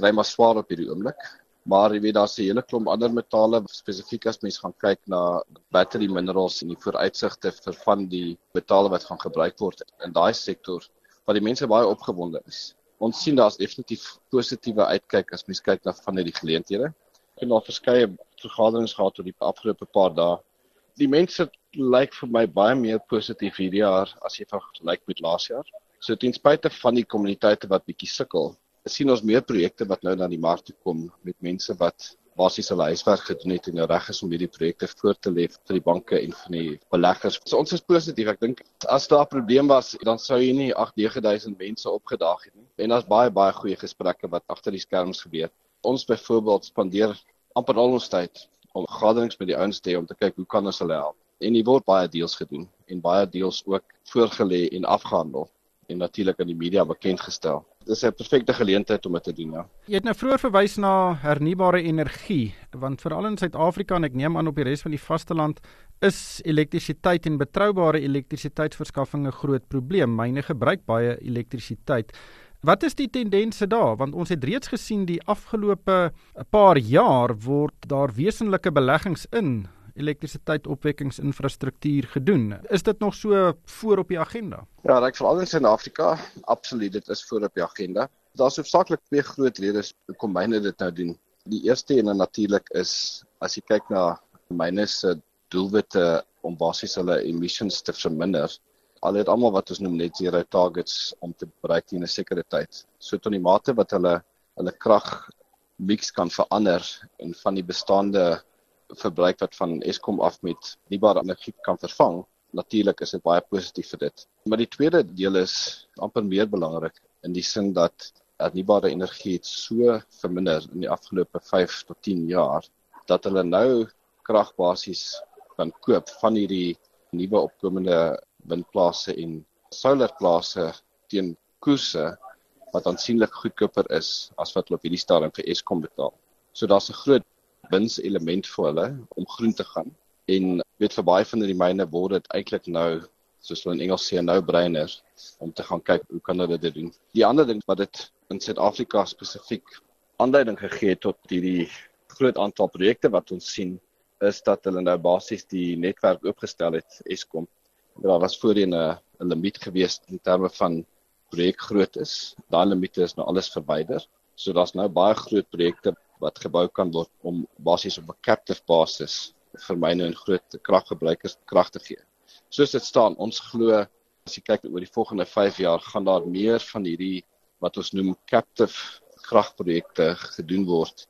kry maar swaar op hierdie oomblik. Maar jy weet daar's 'n hele klomp ander metale spesifiek as mens gaan kyk na battery minerals en die vooruitsigte vir van die metale wat gaan gebruik word in daai sektor waar die mense baie opgewonde is. Ons sien daar's definitief positiewe uitkyk as mens kyk na van hierdie geleenthede. Ek het al verskeie vergaderings gehad oor die afgelope paar dae. Die mense lyk vir my baie meer positief hierdie jaar as jy vergelyk met laas jaar. So ten spyte van die kommuniteite wat bietjie sukkel, sien ons meer projekte wat nou na die mark toe kom met mense wat basies hulle huiswerk gedoen het en nou reg is om hierdie projekte voor te lê vir die banke en vir die beleggers. So ons is positief. Ek dink as daar 'n probleem was, dan sou jy nie 8-9000 mense opgedaag het nie. En daar's baie baie goeie gesprekke wat agter die skerms gebeur. Ons byvoorbeeld spandeer amper al ons tyd om gaderings met die ouens te hê om te kyk hoe kan ons hulle help. En hier word baie deals gedoen en baie deals ook voorgelê en afgehandel en natuurlik aan die media bekend gestel. Dit is 'n perfekte geleentheid om dit te doen, ja. Jy het nou vroeër verwys na hernubare energie, want veral in Suid-Afrika en ek neem aan op die res van die vasteland is elektrisiteit en betroubare elektrisiteitsverskaffing 'n groot probleem. Myne gebruik baie elektrisiteit. Wat is die tendense daar? Want ons het reeds gesien die afgelope paar jaar word daar wesenlike beleggings in elektrisiteitsopwekkingsinfrastruktuur gedoen. Is dit nog so voor op die agenda? Ja, ek veral in Suid-Afrika, absoluut, dit is voor op die agenda. Daar's hoofsaaklik twee groot redes hoekom myne dit nou doen. Die eerste en natuurlik is as jy kyk na myne se doelwitte om basies hulle emissions te verminder. Al het almal wat ons noem net zero targets om te bereik in 'n sekere tyd. So tot die mate wat hulle hulle krag mix kan verander en van die bestaande verbruik wat van Eskom af met nuusbare energie kan vervang, natuurlik is dit baie positief vir dit. Maar die tweede deel is amper meer belangrik in die sin dat nuusbare energie het so verminder in die afgelope 5 tot 10 jaar dat hulle nou kragbasies kan koop van hierdie nuwe opkomende windplase en solarplase teen koerse wat aansienlik goedkoper is as wat hulle op hierdie stadium vir Eskom betaal. So daar's 'n groot wins element vir hulle om groen te gaan. En weet vir baie van die myne word dit eintlik nou soos hulle in Engels sê nou brainer om te gaan kyk hoe kan hulle dit doen. Die ander ding wat dit in Suid-Afrika spesifiek aanleiding gegee tot hierdie groot aantal projekte wat ons sien is dat hulle nou basies die netwerk oopgestel het Eskom. Daar was voorheen 'n limiet gewees in terme van projekgroottes. Daai limite is nou alles verwyder. So daar's nou baie groot projekte wat gebou kan word om basies op 'n captive basis vir myne en groot kraggebruikers krag te gee. Soos dit staan, ons glo as jy kyk oor die volgende 5 jaar gaan daar meer van hierdie wat ons noem captive kragprojekte gedoen word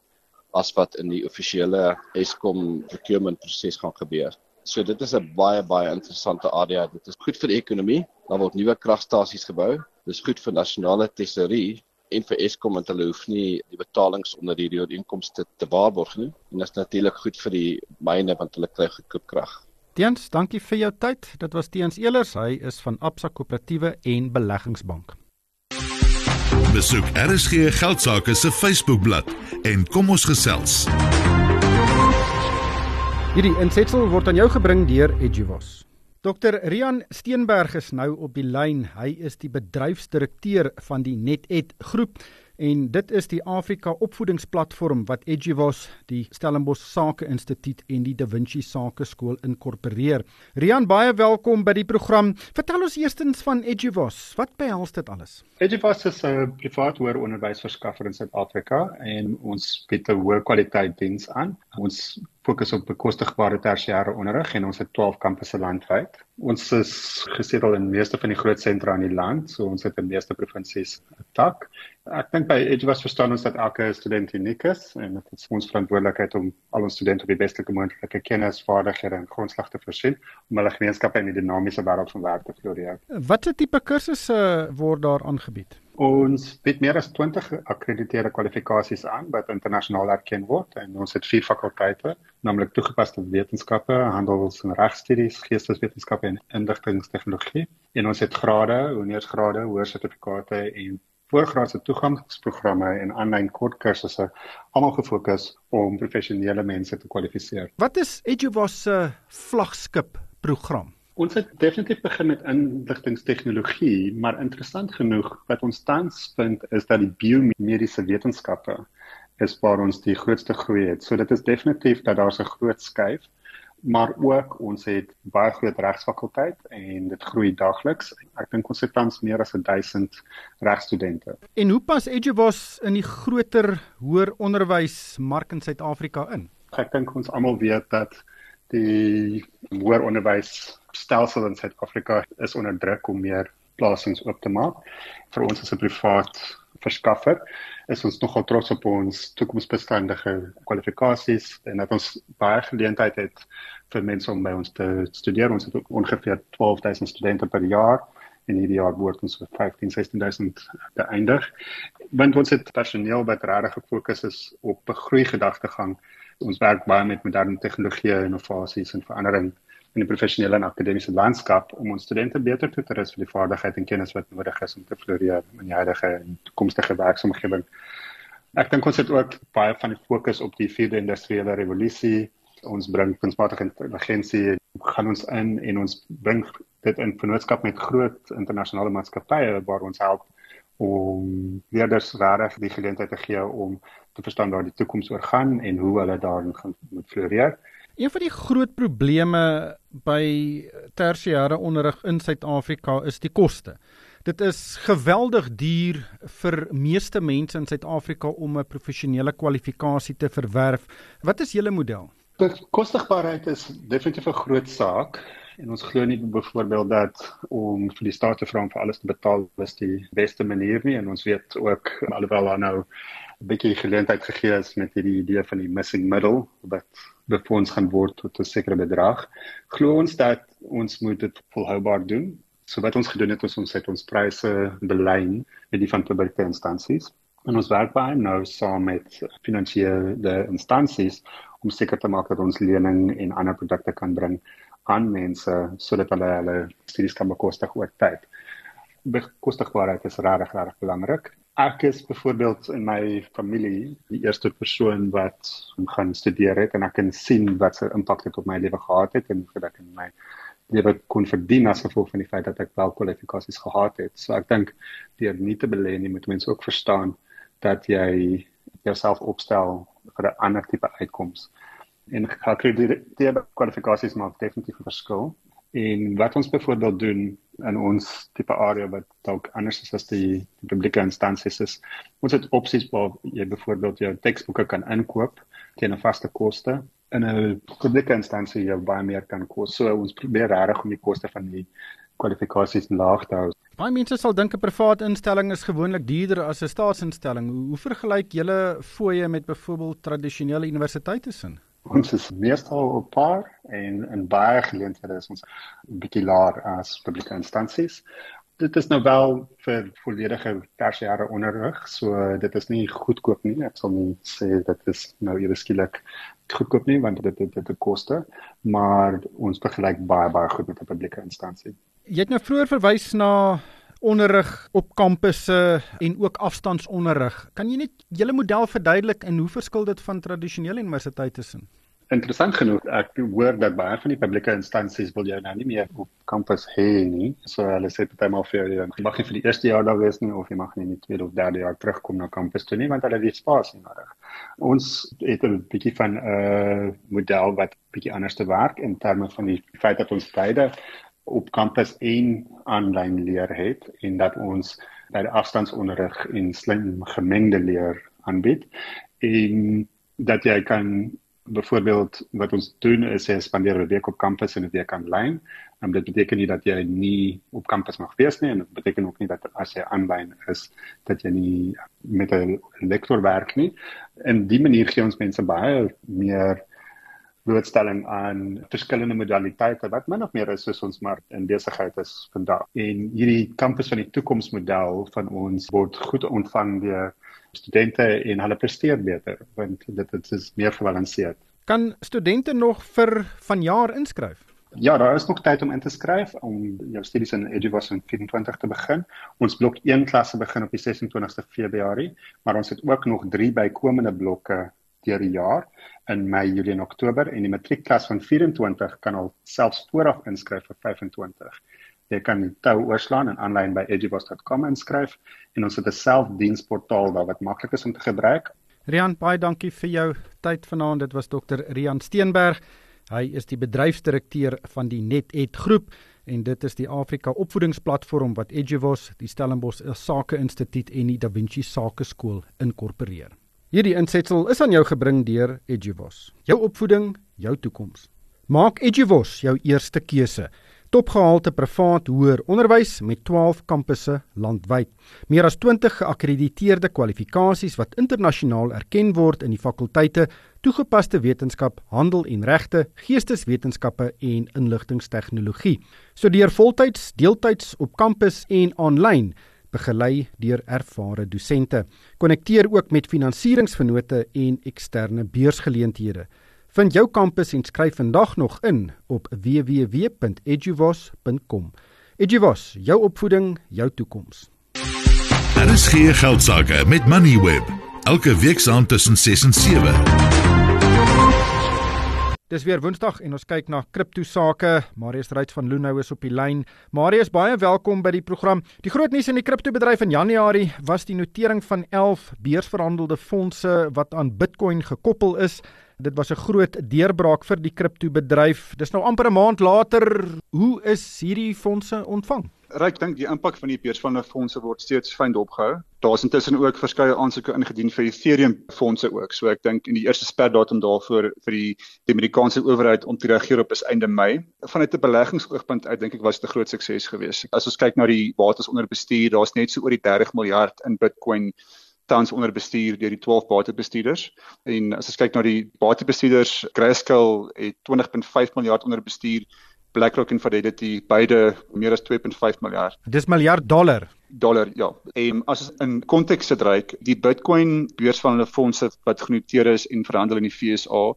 as wat in die offisiële Eskom procurement proses gaan gebeur. So dit is 'n baie baie interessante area. Dit is goed vir die ekonomie. Daar word nuwe kragstasies gebou. Dit is goed vir nasionale tesorie en vir Eskom want hulle hoef nie die betalings onder hierdie ooreenkomste te waarborg nie. En dit is natuurlik goed vir die myne want hulle kry goedkoop krag. Tiens, dankie vir jou tyd. Dit was Tiens Elers. Hy is van Absa Koöperatiewe en Beleggingsbank. Besoek RSG Geldsaake se Facebookblad en kom ons gesels. Hierdie insetsel word aan jou gebring deur Edgewos. Dr Rian Steenberg is nou op die lyn. Hy is die bedryfsdirekteur van die NetEd groep en dit is die Afrika opvoedingsplatform wat Edgewos, die Stellenbosch Sake Instituut en die Da Vinci Sake Skool inkorporeer. Rian, baie welkom by die program. Vertel ons eerstens van Edgewos. Wat behels dit alles? Edgewos is 'n privaat hoër onderwysverskaffer in Suid-Afrika en ons bied 'n hoë kwaliteit diens aan. Ons fokus op bekostigbare tersiêre onderrig en ons het 12 kampusse landwyd. Ons is gesetel in meeste van die groot sentra in die land, so ons het in meeste provinsies 'n tak. Ek dink by Edgewos verstaan ons dat elke student uniek is en dit is ons verantwoordelikheid om al ons studente op die beste moontlike kennis, vaardighede en grondslag te voorsien om hulle gemeenskappe in die dinamiese wêreld van werk te floreer. Watter tipe kursusse word daar aangebied? Ons bied meer as 20 geakkrediteerde kwalifikasies aan wat internasionaal erken word en ons het vier fakulteite, naamlik toegepaste wetenskappe, handels- en regstudies, geesteswetenskappe en inligtingstegnologie. En ons het grade, honeursgrade, hoër sertifikate en voorgraadse toegangsprogramme en aanlyn kortkursusse almal gefokus om professionele mense te kwalifiseer. Wat is Eduvos se vlaggenskap program? Ons het definitief begin met inligtingstegnologie, maar interessant genoeg wat ons tans vind is dat die biomediese wetenskappe is waar ons die grootste groei het. So dit is definitief dat daar 'n groot skuif, maar ook ons het baie groot regsfakulteit en dit groei daagliks. Ek dink ons het tans meer as 1000 regstudente. En hoe pas Eduvos in die groter hoër onderwysmark in Suid-Afrika in? Ek dink ons almal weet dat die hoër onderwysstelsel in Suid-Afrika is onder druk om meer plasings oop te maak. Vir ons as 'n privaat verskaffer is ons nogal trots op ons toekomsbestendige kwalifikasies en dat ons baie geleenthede het vir mense om by ons te studeer. Ons het ongeveer 12000 studente per jaar en hierdie jaar word ons vir 15 16000 beëindig. Want ons het personeel wat regtig gefokus is op 'n groei gedagtegang ons werk baie met moderne tegnologie, innovasies en verandering in die professionele en akademiese landskap om ons studente beter toe te rus vir die vaardigheid en kennis wat nodig is om te floreer in die huidige en toekomstige werksomgewing. Ek dink ons het ook baie van die fokus op die vierde industriële revolusie. Ons bring kunsmatige intelligensie gaan ons in en ons bring dit in vennootskap met groot internasionale maatskappye waar ons help om leerders regtig die geleentheid te gee om te verstaan waar die toekoms oor gaan en hoe hulle daarin gaan moet floreer. Een van die groot probleme by tersiêre onderrig in Suid-Afrika is die koste. Dit is geweldig duur vir meeste mense in Suid-Afrika om 'n professionele kwalifikasie te verwerf. Wat is julle model? Bekostigbaarheid is definitief 'n groot saak en ons glo nie byvoorbeeld dat om vir die staat te vra om vir alles te betaal is die beste manier nie en ons weet ook alhoewel daar nou 'n bietjie geleentheid gegee is met hierdie idee van die missing middle wat befonds gaan word tot 'n sekere bedrag glo ons dat ons moet dit volhoubaar doen so wat ons gedoen het is ons het ons pryse belyn met die van publieke instansies en ons werk baie nou saam met finansiële instansies om seker te maak dat ons lening en ander produkte kan bring aan mense sodat hulle hulle studies kan bekostig oor tyd. Bekostigbaarheid is regtig regtig belangrik. Ek is byvoorbeeld in my familie die eerste persoon wat gaan studeer het en ek kan sien wat se impak dit op my lewe gehad het en hoe ek in my lewe kon verdien as gevolg van die feit dat ek wel kwalifikasies gehad het. So ek dink deur nie te belê nie moet mense ook verstaan dat jy jouself opstel vir 'n ander tipe uitkoms en geakkrediteerde kwalifikasies maak definitief 'n verskil. En wat ons byvoorbeeld doen in ons tipe area wat dalk anders is as die, die publieke instansies is, ons het opsies waar jy byvoorbeeld jou teksboeke kan inkoop teen 'n vaste koste in 'n publieke instansie jy baie meer kan kos. So ons probeer regtig om die koste van die kwalifikasies laag te hou. Baie mense sal dink 'n privaat instelling is gewoonlik duurder as 'n staatsinstelling. Hoe, hoe vergelyk julle fooie met byvoorbeeld tradisionele universiteite sin? Ons is meestal op par en in baie geleenthede is ons 'n bietjie laer as publieke instansies. Dit is nou wel vir volledige tersiêre onderrig, so dit is nie goedkoop nie. Ek sal nie sê dit is nou eweskielik goedkoop nie want dit dit dit koste, maar ons vergelyk baie baie goed met 'n publieke instansie. Jy het nou vroeër verwys na onderrig op kampusse en ook afstandsonderrig. Kan jy net julle model verduidelik en hoe verskil dit van tradisionele universiteite sin? Interessant genoeg, ek hoor dat baie van die publieke instansies wil jou nou nie meer op kampus hê nie. So hulle sê dit eendag vir jou, jy mag nie vir die eerste jaar daar wees nie of jy mag nie in die tweede of derde jaar terugkom na kampus toe nie want hulle het spasie nodig. Ons het 'n bietjie van 'n uh, model wat bietjie anders te werk in terme van die feit dat ons beide op kampus een aanlyn leer het en dat ons by die afstandsonderrig en slim gemengde leer aanbied en dat jy kan byvoorbeeld wat ons doen is jy spandeer 'n week op kampus en 'n week aanlyn. En dit beteken nie dat jy nie op kampus mag wees nie en dit beteken ook nie dat as jy aanlyn is dat jy nie met 'n lektor werk nie. En die manier gee ons mense baie meer blootstelling aan verskillende modaliteite wat min of meer is soos ons maar in besigheid is vandag. En hierdie kampus van die toekoms model van ons word goed ontvang deur studente en hulle presteer beter want dit dit is meer gebalanseerd. Kan studente nog vir vanjaar inskryf? Ja, daar is nog tyd om in te skryf om jou studies in Eduvos in 24 te begin. Ons blok 1 klasse begin op die 26ste Februarie, maar ons het ook nog 3 bykomende blokke deur die jaar in Mei, Julie en Oktober en die matriekklas van 24 kan al selfs vooraf inskryf vir 25. Jy kan die tou oorslaan en aanlyn by edubos.com inskryf en ons het 'n selfdiensportaal daar wat maklik is om te gebruik. Rian, baie dankie vir jou tyd vanaand. Dit was dokter Rian Steenberg. Hy is die bedryfsdirekteur van die NetEd groep en dit is die Afrika opvoedingsplatform wat Eduvos, die Stellenbosch Sake Instituut en die Da Vinci Sakeskool inkorporeer. Hierdie insetsel is aan jou gebring deur Eduvos. Jou opvoeding, jou toekoms. Maak Eduvos jou eerste keuse topgehalte privaat hoër onderwys met 12 kampusse landwyd. Meer as 20 geakkrediteerde kwalifikasies wat internasionaal erken word in die fakulteite toegepaste wetenskap, handel en regte, geesteswetenskappe en inligtingstegnologie. Studeer voltyds, deeltyds op kampus en aanlyn begelei deur ervare dosente. Konnekteer ook met finansieringsvennote en eksterne beursgeleenthede. Vind jou kampus en skryf vandag nog in op www.eduvos.com. Eduvos, jou opvoeding, jou toekoms. Daar is geen geld sake met Moneyweb. Elke week saam tussen 6 en 7. Dis weer Woensdag en ons kyk na kripto sake. Marius Ryds van Loonhou is op die lyn. Marius, baie welkom by die program. Die groot nuus in die kripto bedryf in Januarie was die notering van 11 beursverhandelde fondse wat aan Bitcoin gekoppel is. Dit was 'n groot deurbraak vir die kriptobedryf. Dis nou amper 'n maand later. Hoe is hierdie fondse ontvang? Ryk dink die impak van die beursvande fondse word steeds fyn dopgehou. Daar's intussen ook verskeie aansoeke ingedien vir Ethereum fondse ook. So ek dink in die eerste sperdatum daarvoor vir die, die Amerikaanse owerheid om te reageer op is einde Mei. Vanuit 'n beleggingsoogpunt uit dink ek was dit 'n groot sukses geweest. As ons kyk na die bates onder bestuur, daar's net so oor die 30 miljard in Bitcoin tans onder bestuur deur die 12 batebestuurders. En as ons kyk na die batebestuurders, Grayscale het 20.5 miljard onder bestuur, BlackRock en Fidelity beide meer as 2.5 miljard. Dis miljard dollar. Dollar, ja. En as ons in konteks sit reik, die Bitcoin beurs van hulle fondse wat genoteer is en verhandel in die FSA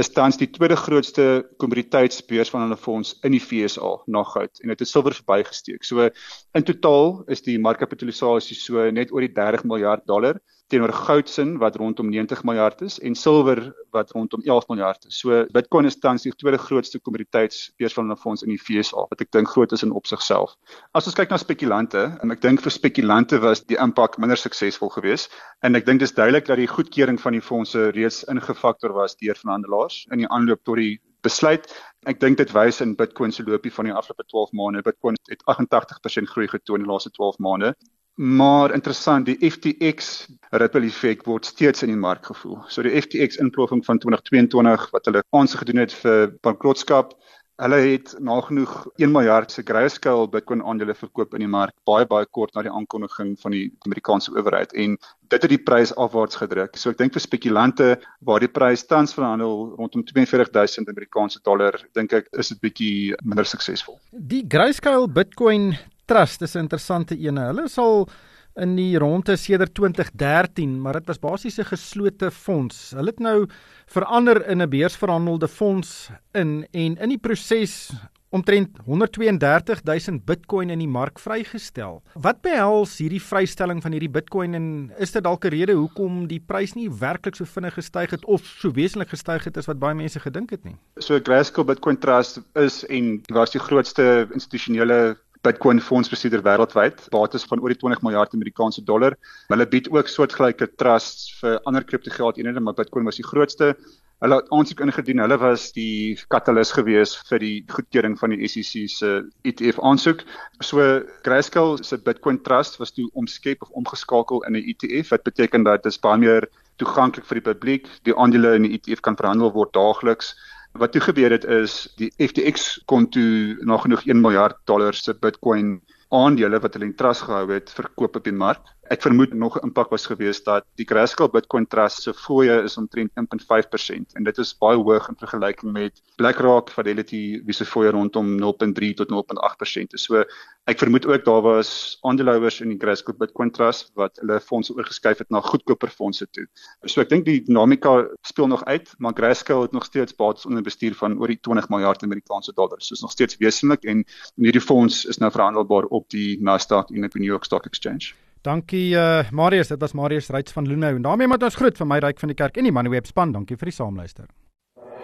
is tans die tweede grootste kommoditeitsbeurs van hulle fonds in die FSA na goud en dit het silwer verbygesteek. So in totaal is die markkapitalisasie so net oor die 30 miljard dollar teenoor goudsin wat rondom 90 miljard is en silwer wat rondom 11 miljard is. So Bitcoin is tans die tweede grootste kommoditeitsbeurs van 'n fonds in die FSA wat ek dink groot is in opsigself. As ons kyk na spekulante, en ek dink vir spekulante was die impak minder suksesvol geweest en ek dink dis duidelik dat die goedkeuring van die fondse reeds ingefaktor was deur verhandelaars in die aanloop tot die besluit. Ek dink dit wys in Bitcoin se loopie van die afgelope 12 maande. Bitcoin het 88% groei getoon in die laaste 12 maande. Maar interessant, die FTX ripple effek word steeds in die mark gevoel. So die FTX inploffing van 2022 wat hulle aansig gedoen het vir bankrotskap, hulle het nagenoeg 1 miljard se grayscale Bitcoin aandele verkoop in die mark baie baie kort na die aankondiging van die Amerikaanse owerheid en dit het die prys afwaarts gedruk. So ek dink vir spekulante waar die prys tans verhandel rondom 42000 Amerikaanse dollar, dink ek is dit bietjie minder suksesvol. Die grayscale Bitcoin Trust is 'n interessante een. Hulle sal in die ronde sedert 2013, maar dit was basies 'n geslote fonds. Hulle het nou verander in 'n beursverhandelde fonds in en in die proses omtrent 132000 Bitcoin in die mark vrygestel. Wat behels hierdie vrystelling van hierdie Bitcoin en is dit dalk 'n rede hoekom die prys nie werklik so vinnig gestyg het of so wesentlik gestyg het as wat baie mense gedink het nie? So Grayscale Bitcoin Trust is en was die grootste institusionele Bitcoin fondsbestuurder wêreldwyd, bates van oor die 20 miljard Amerikaanse dollar. Hulle bied ook soortgelyke trusts vir ander kriptogeldeenhede, maar Bitcoin was die grootste. Hulle het aansoek ingedien. Hulle was die katalis gewees vir die goedkeuring van die SEC se ETF aansoek. So Grayscale se Bitcoin Trust was toe omskep of omgeskakel in 'n ETF wat beteken dat dit baie meer toeganklik vir die publiek. Die aandele in die ETF kan verhandel word daagliks. Wat toe gebeur het is die FTX kon toe nagenoeg 1 miljard dollar se Bitcoin aandele wat hulle in trust gehou het verkoop op die mark. Ek vermoed nog 'n impak was gewees dat die Grayscale Bitcoin Trust se fooie is omtrent 1.5% en dit is baie hoog in vergelyking met BlackRock, Fidelity wie se fooie rondom 0.3 tot 0.8% is. So ek vermoed ook daar was aandeelhouers in die Grayscale Bitcoin Trust wat hulle fondse oorgeskuif het na goedkoper fondse toe. So ek dink die dinamika speel nog uit, maar Grayscale het nog steeds bates onder bestuur van oor die 20 miljard Amerikaanse dollar. So is nog steeds wesentlik en hierdie fonds is nou verhandelbaar op die Nasdaq en op die New York Stock Exchange. Dankie uh Marius, dit was Marius Ryds van Loonhou. En daarmee moet ons groet vir my ryk van die kerk en die Moneyweb span. Dankie vir die saamluister.